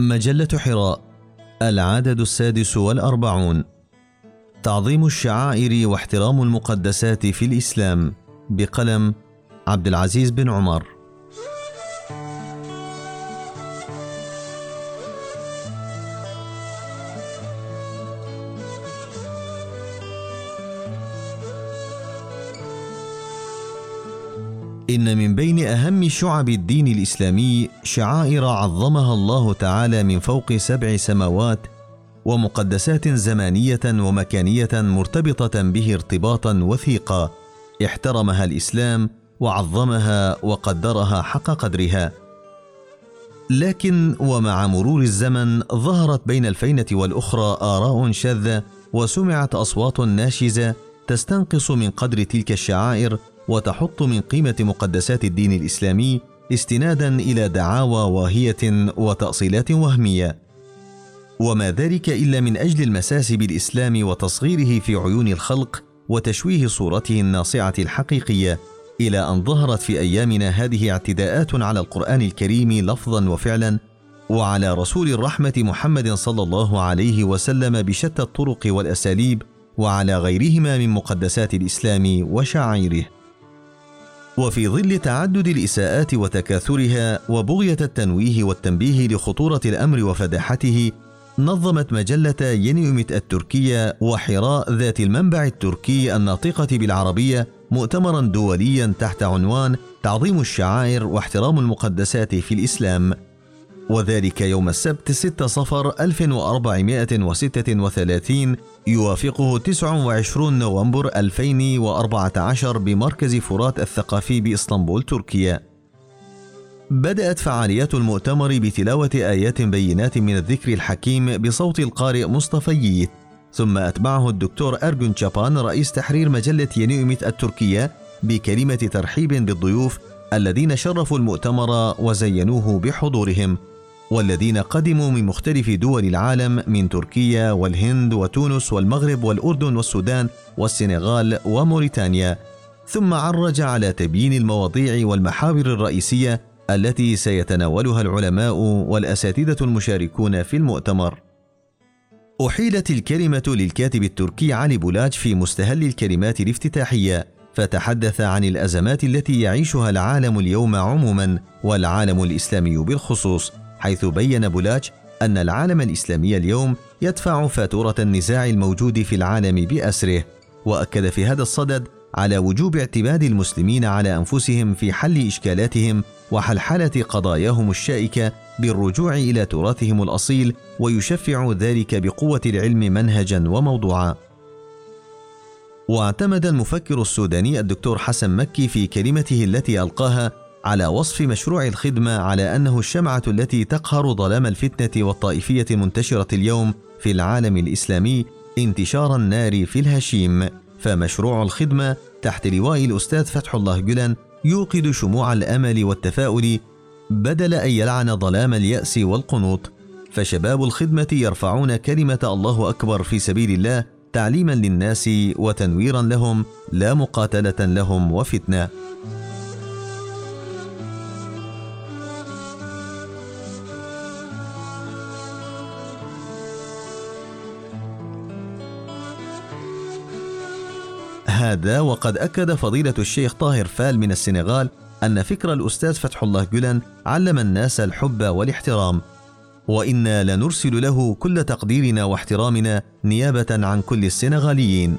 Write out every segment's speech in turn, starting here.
مجلة حراء العدد السادس والأربعون. تعظيم الشعائر واحترام المقدسات في الإسلام بقلم عبد العزيز بن عمر. إن من بين أهم شعب الدين الإسلامي شعائر عظمها الله تعالى من فوق سبع سماوات ومقدسات زمانية ومكانية مرتبطة به ارتباطا وثيقا احترمها الإسلام وعظمها وقدرها حق قدرها. لكن ومع مرور الزمن ظهرت بين الفينة والأخرى آراء شاذة وسمعت أصوات ناشزة تستنقص من قدر تلك الشعائر وتحط من قيمة مقدسات الدين الإسلامي استنادا إلى دعاوى واهية وتأصيلات وهمية. وما ذلك إلا من أجل المساس بالإسلام وتصغيره في عيون الخلق وتشويه صورته الناصعة الحقيقية، إلى أن ظهرت في أيامنا هذه اعتداءات على القرآن الكريم لفظا وفعلا، وعلى رسول الرحمة محمد صلى الله عليه وسلم بشتى الطرق والأساليب، وعلى غيرهما من مقدسات الإسلام وشعائره. وفي ظل تعدد الإساءات وتكاثرها وبغية التنويه والتنبيه لخطورة الأمر وفداحته نظمت مجلة ينيوميت التركية وحراء ذات المنبع التركي الناطقة بالعربية مؤتمرا دوليا تحت عنوان تعظيم الشعائر واحترام المقدسات في الإسلام. وذلك يوم السبت 6 صفر 1436 يوافقه 29 نوفمبر 2014 بمركز فرات الثقافي بإسطنبول تركيا. بدأت فعاليات المؤتمر بتلاوة آيات بينات من الذكر الحكيم بصوت القارئ مصطفى ييت، ثم أتبعه الدكتور أرجون شابان رئيس تحرير مجلة ينيوميت التركية بكلمة ترحيب بالضيوف الذين شرفوا المؤتمر وزينوه بحضورهم والذين قدموا من مختلف دول العالم من تركيا والهند وتونس والمغرب والأردن والسودان والسنغال وموريتانيا. ثم عرج على تبيين المواضيع والمحاور الرئيسية التي سيتناولها العلماء والأساتذة المشاركون في المؤتمر. أحيلت الكلمة للكاتب التركي علي بولاج في مستهل الكلمات الافتتاحية فتحدث عن الأزمات التي يعيشها العالم اليوم عموما والعالم الإسلامي بالخصوص. حيث بين بولاج أن العالم الإسلامي اليوم يدفع فاتورة النزاع الموجود في العالم بأسره، وأكد في هذا الصدد على وجوب اعتماد المسلمين على أنفسهم في حل إشكالاتهم وحلحلة قضاياهم الشائكة بالرجوع إلى تراثهم الأصيل ويشفع ذلك بقوة العلم منهجا وموضوعا. واعتمد المفكر السوداني الدكتور حسن مكي في كلمته التي ألقاها على وصف مشروع الخدمة على أنه الشمعة التي تقهر ظلام الفتنة والطائفية المنتشرة اليوم في العالم الإسلامي انتشار النار في الهشيم، فمشروع الخدمة تحت لواء الأستاذ فتح الله جلن يوقد شموع الأمل والتفاؤل بدل أن يلعن ظلام اليأس والقنوط، فشباب الخدمة يرفعون كلمة الله أكبر في سبيل الله تعليما للناس وتنويرا لهم لا مقاتلة لهم وفتنة. هذا وقد أكد فضيلة الشيخ طاهر فال من السنغال أن فكر الأستاذ فتح الله جلن علم الناس الحب والاحترام وإنا لنرسل له كل تقديرنا واحترامنا نيابة عن كل السنغاليين.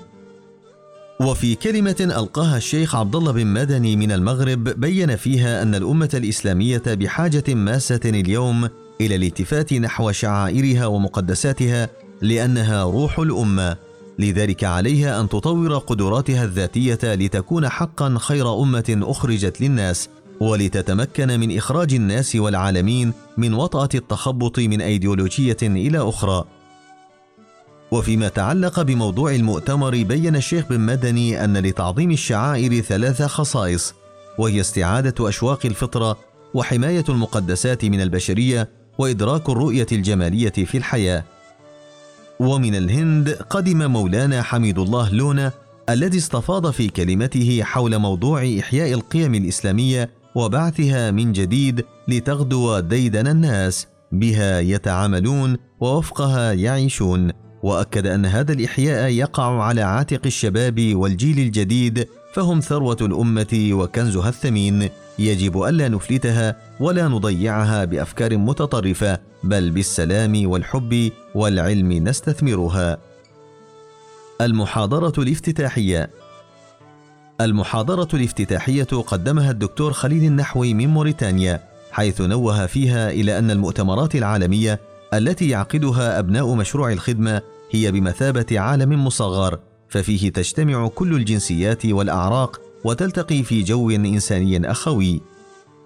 وفي كلمة ألقاها الشيخ عبد الله بن مدني من المغرب بين فيها أن الأمة الإسلامية بحاجة ماسة اليوم إلى الالتفات نحو شعائرها ومقدساتها لأنها روح الأمة. لذلك عليها أن تطور قدراتها الذاتية لتكون حقا خير أمة أخرجت للناس ولتتمكن من إخراج الناس والعالمين من وطأة التخبط من أيديولوجية إلى أخرى. وفيما تعلق بموضوع المؤتمر بين الشيخ بن مدني أن لتعظيم الشعائر ثلاث خصائص وهي استعادة أشواق الفطرة وحماية المقدسات من البشرية وإدراك الرؤية الجمالية في الحياة. ومن الهند قدم مولانا حميد الله لونا الذي استفاض في كلمته حول موضوع إحياء القيم الإسلامية وبعثها من جديد لتغدو ديدن الناس. بها يتعاملون ووفقها يعيشون وأكد أن هذا الإحياء يقع على عاتق الشباب والجيل الجديد فهم ثروة الأمة وكنزها الثمين. يجب ألا نفلتها ولا نضيعها بأفكار متطرفة بل بالسلام والحب والعلم نستثمرها. المحاضرة الافتتاحية. المحاضرة الافتتاحية قدمها الدكتور خليل النحوي من موريتانيا حيث نوه فيها إلى أن المؤتمرات العالمية التي يعقدها أبناء مشروع الخدمة هي بمثابة عالم مصغر. ففيه تجتمع كل الجنسيات والأعراق وتلتقي في جو إنساني أخوي.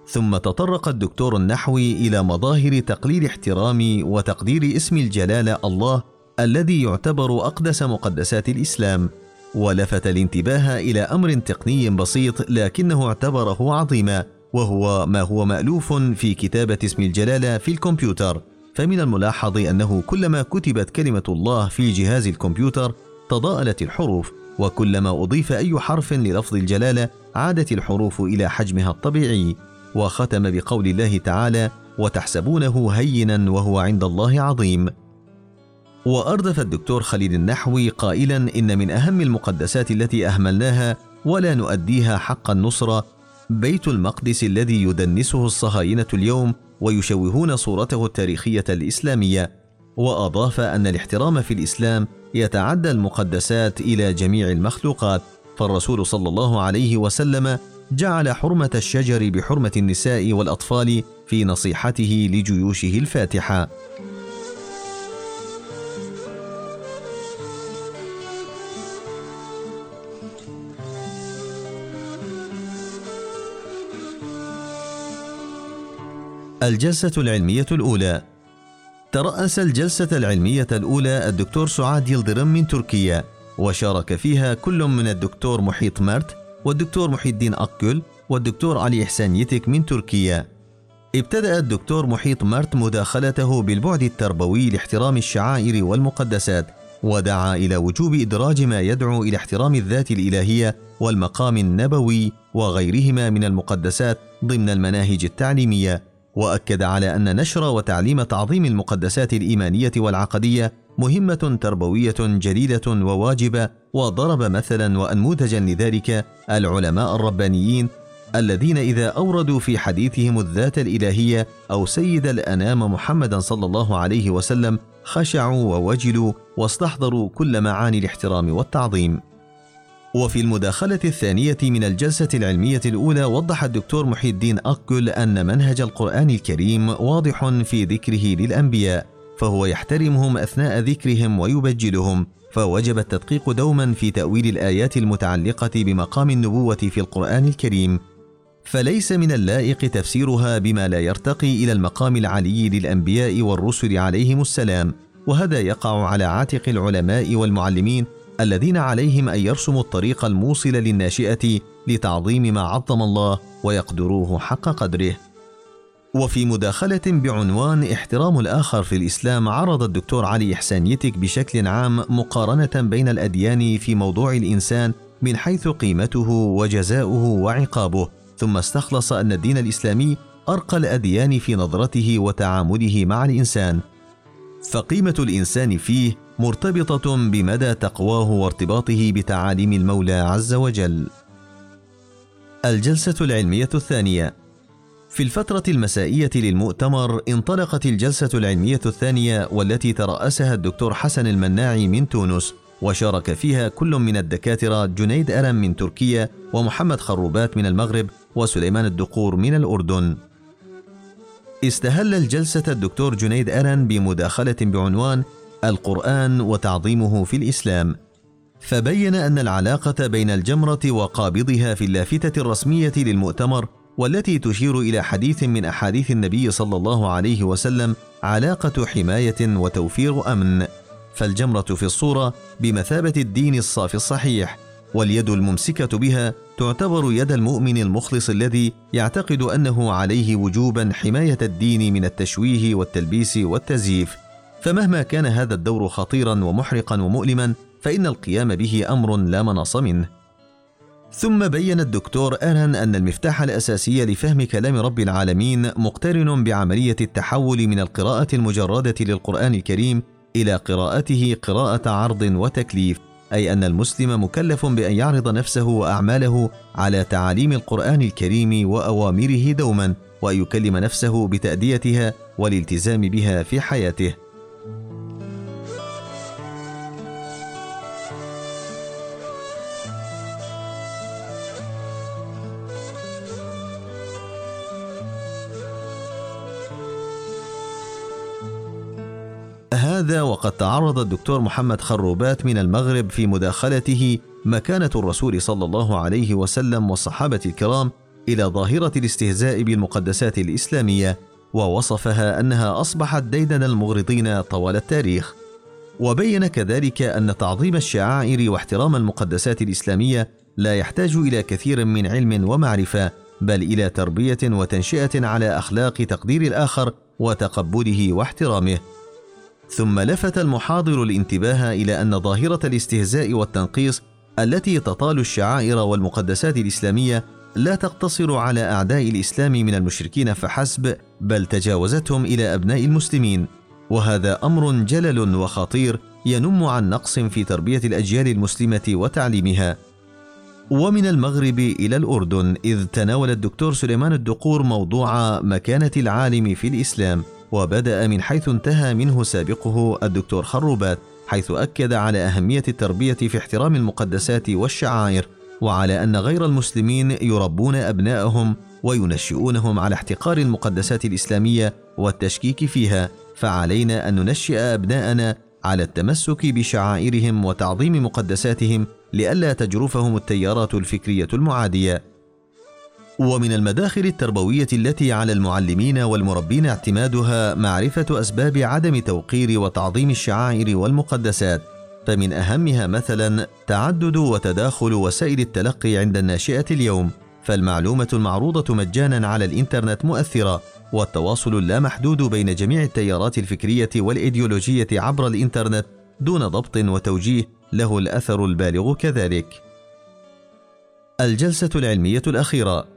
ثم تطرق الدكتور النحوي إلى مظاهر تقليل احترام وتقدير اسم الجلاله الله الذي يعتبر أقدس مقدسات الإسلام ولفت الانتباه إلى أمر تقني بسيط لكنه اعتبره عظيما وهو ما هو مألوف في كتابة اسم الجلالة في الكمبيوتر. فمن الملاحظ أنه كلما كتبت كلمة الله في جهاز الكمبيوتر تضاءلت الحروف وكلما أضيف أي حرف للفظ الجلالة عادت الحروف إلى حجمها الطبيعي وختم بقول الله تعالى وتحسبونه هينا وهو عند الله عظيم وأردف الدكتور خليل النحوي قائلا إن من أهم المقدسات التي أهملناها ولا نؤديها حق النصره بيت المقدس الذي يدنسه الصهاينة اليوم ويشوهون صورته التاريخية الإسلامية وأضاف أن الاحترام في الإسلام يتعدى المقدسات إلى جميع المخلوقات فالرسول صلى الله عليه وسلم جعل حرمة الشجر بحرمة النساء والأطفال في نصيحته لجيوشه الفاتحة. الجلسة العلمية الأولى ترأس الجلسة العلمية الأولى الدكتور سعاد يلدرم من تركيا وشارك فيها كل من الدكتور محيط مرت والدكتور محي الدين أكل والدكتور علي إحسان يتك من تركيا. ابتدأ الدكتور محيط مرت مداخلته بالبعد التربوي لاحترام الشعائر والمقدسات ودعا إلى وجوب إدراج ما يدعو إلى احترام الذات الإلهية والمقام النبوي وغيرهما من المقدسات ضمن المناهج التعليمية. وأكد على أن نشر وتعليم تعظيم المقدسات الإيمانية والعقدية مهمة تربوية جليله وواجبة وضرب مثلا وانموذجا لذلك العلماء الربانيين الذين إذا أوردوا في حديثهم الذات الإلهية أو سيد الأنام محمدا صلى الله عليه وسلم خشعوا ووجلوا واستحضروا كل معاني الاحترام والتعظيم. وفي المداخلة الثانية من الجلسة العلمية الأولى وضح الدكتور محي الدين أكل أن منهج القرآن الكريم واضح في ذكره للأنبياء فهو يحترمهم أثناء ذكرهم ويبجلهم فوجب التدقيق دوما في تأويل الآيات المتعلقة بمقام النبوة في القرآن الكريم. فليس من اللائق تفسيرها بما لا يرتقي إلى المقام العلي للأنبياء والرسل عليهم السلام وهذا يقع على عاتق العلماء والمعلمين الذين عليهم أن يرسموا الطريق الموصل للناشئة لتعظيم ما عظم الله ويقدروه حق قدره. وفي مداخلة بعنوان احترام الآخر في الإسلام عرض الدكتور علي إحسان يتك بشكل عام مقارنة بين الأديان في موضوع الإنسان من حيث قيمته وجزاؤه وعقابه. ثم استخلص أن الدين الإسلامي أرقى الأديان في نظرته وتعامله مع الإنسان. فقيمة الإنسان فيه مرتبطة بمدى تقواه وارتباطه بتعاليم المولى عز وجل. الجلسة العلمية الثانية في الفترة المسائية للمؤتمر انطلقت الجلسة العلمية الثانية والتي ترأسها الدكتور حسن المناعي من تونس وشارك فيها كل من الدكاترة جنيد أرم من تركيا ومحمد خروبات من المغرب وسليمان الدقور من الأردن. استهل الجلسة الدكتور جنيد أرن بمداخلة بعنوان القرآن وتعظيمه في الإسلام فبين أن العلاقة بين الجمرة وقابضها في اللافتة الرسمية للمؤتمر والتي تشير إلى حديث من أحاديث النبي صلى الله عليه وسلم علاقة حماية وتوفير أمن فالجمرة في الصورة بمثابة الدين الصافي الصحيح واليد الممسكة بها تعتبر يد المؤمن المخلص الذي يعتقد أنه عليه وجوبا حماية الدين من التشويه والتلبيس والتزييف. فمهما كان هذا الدور خطيرا ومحرقا ومؤلما فإن القيام به أمر لا مناص منه. ثم بين الدكتور أرهن أن المفتاح الأساسي لفهم كلام رب العالمين مقترن بعملية التحول من القراءة المجردة للقرآن الكريم إلى قراءته قراءة عرض وتكليف، أي أن المسلم مكلف بأن يعرض نفسه وأعماله على تعاليم القرآن الكريم وأوامره دوما، وأن يكلم نفسه بتأديتها والالتزام بها في حياته. وقد تعرض الدكتور محمد خروبات من المغرب في مداخلته مكانة الرسول صلى الله عليه وسلم والصحابة الكرام إلى ظاهرة الاستهزاء بالمقدسات الإسلامية ووصفها أنها أصبحت ديدن المغرضين طوال التاريخ. وبين كذلك أن تعظيم الشعائر واحترام المقدسات الإسلامية لا يحتاج إلى كثير من علم ومعرفة بل إلى تربية وتنشئة على أخلاق تقدير الآخر وتقبله واحترامه. ثم لفت المحاضر الانتباه إلى أن ظاهرة الاستهزاء والتنقيص التي تطال الشعائر والمقدسات الإسلامية لا تقتصر على أعداء الإسلام من المشركين فحسب بل تجاوزتهم إلى أبناء المسلمين. وهذا أمر جلل وخطير ينم عن نقص في تربية الأجيال المسلمة وتعليمها. ومن المغرب إلى الأردن إذ تناول الدكتور سليمان الدقور موضوع مكانة العالم في الإسلام. وبدأ من حيث انتهى منه سابقه الدكتور خروبات حيث أكد على أهمية التربية في احترام المقدسات والشعائر وعلى أن غير المسلمين يربون أبناءهم وينشئونهم على احتقار المقدسات الإسلامية والتشكيك فيها فعلينا أن ننشئ أبناءنا على التمسك بشعائرهم وتعظيم مقدساتهم لئلا تجرفهم التيارات الفكرية المعادية. ومن المداخل التربوية التي على المعلمين والمربين اعتمادها معرفة أسباب عدم توقير وتعظيم الشعائر والمقدسات فمن أهمها مثلا تعدد وتداخل وسائل التلقي عند الناشئة اليوم فالمعلومة المعروضة مجانا على الإنترنت مؤثرة والتواصل اللامحدود بين جميع التيارات الفكرية والإيديولوجية عبر الإنترنت دون ضبط وتوجيه له الأثر البالغ كذلك. الجلسة العلمية الأخيرة.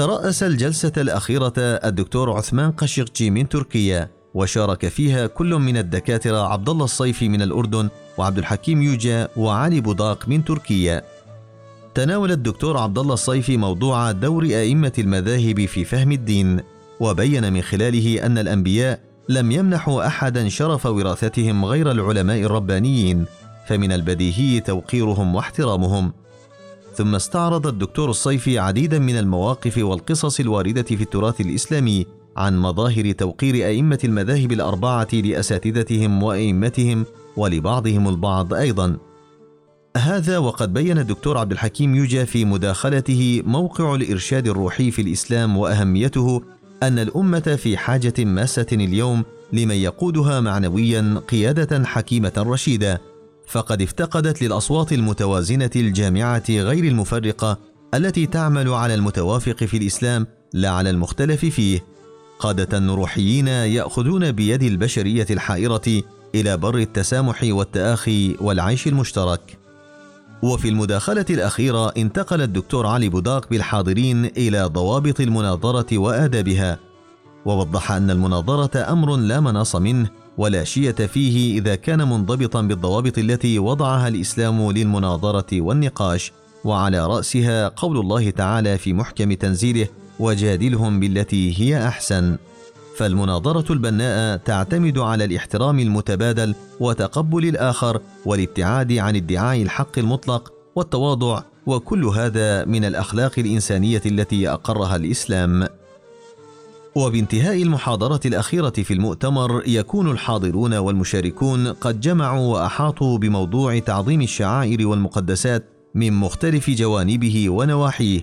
ترأس الجلسة الأخيرة الدكتور عثمان قشقجي من تركيا وشارك فيها كل من الدكاترة عبد الله الصيفي من الأردن وعبد الحكيم يوجا وعلي بوداق من تركيا. تناول الدكتور عبد الله الصيفي موضوع دور أئمة المذاهب في فهم الدين، وبين من خلاله أن الأنبياء لم يمنحوا أحدا شرف وراثتهم غير العلماء الربانيين، فمن البديهي توقيرهم واحترامهم. ثم استعرض الدكتور الصيفي عديدا من المواقف والقصص الواردة في التراث الإسلامي عن مظاهر توقير أئمة المذاهب الأربعة لأساتذتهم وأئمتهم ولبعضهم البعض أيضا. هذا وقد بين الدكتور عبد الحكيم يوجا في مداخلته موقع الإرشاد الروحي في الإسلام وأهميته أن الأمة في حاجة ماسة اليوم لمن يقودها معنويا قيادة حكيمة رشيدة. فقد افتقدت للأصوات المتوازنة الجامعة غير المفرقة التي تعمل على المتوافق في الإسلام لا على المختلف فيه. قادة روحيين يأخذون بيد البشرية الحائرة إلى بر التسامح والتآخي والعيش المشترك. وفي المداخلة الأخيرة انتقل الدكتور علي بوداق بالحاضرين إلى ضوابط المناظرة وآدابها. ووضح أن المناظرة أمر لا مناص منه ولا شية فيه إذا كان منضبطا بالضوابط التي وضعها الإسلام للمناظرة والنقاش وعلى رأسها قول الله تعالى في محكم تنزيله وجادلهم بالتي هي أحسن فالمناظرة البناء تعتمد على الاحترام المتبادل وتقبل الآخر والابتعاد عن ادعاء الحق المطلق والتواضع وكل هذا من الأخلاق الإنسانية التي أقرها الإسلام. وبانتهاء المحاضرة الأخيرة في المؤتمر يكون الحاضرون والمشاركون قد جمعوا وأحاطوا بموضوع تعظيم الشعائر والمقدسات من مختلف جوانبه ونواحيه.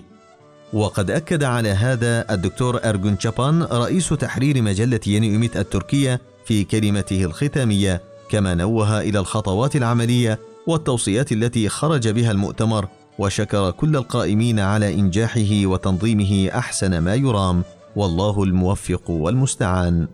وقد أكد على هذا الدكتور أرجون تشابان رئيس تحرير مجلة ينيوميت التركية في كلمته الختامية كما نوه إلى الخطوات العملية والتوصيات التي خرج بها المؤتمر وشكر كل القائمين على إنجاحه وتنظيمه أحسن ما يرام. والله الموفق والمستعان.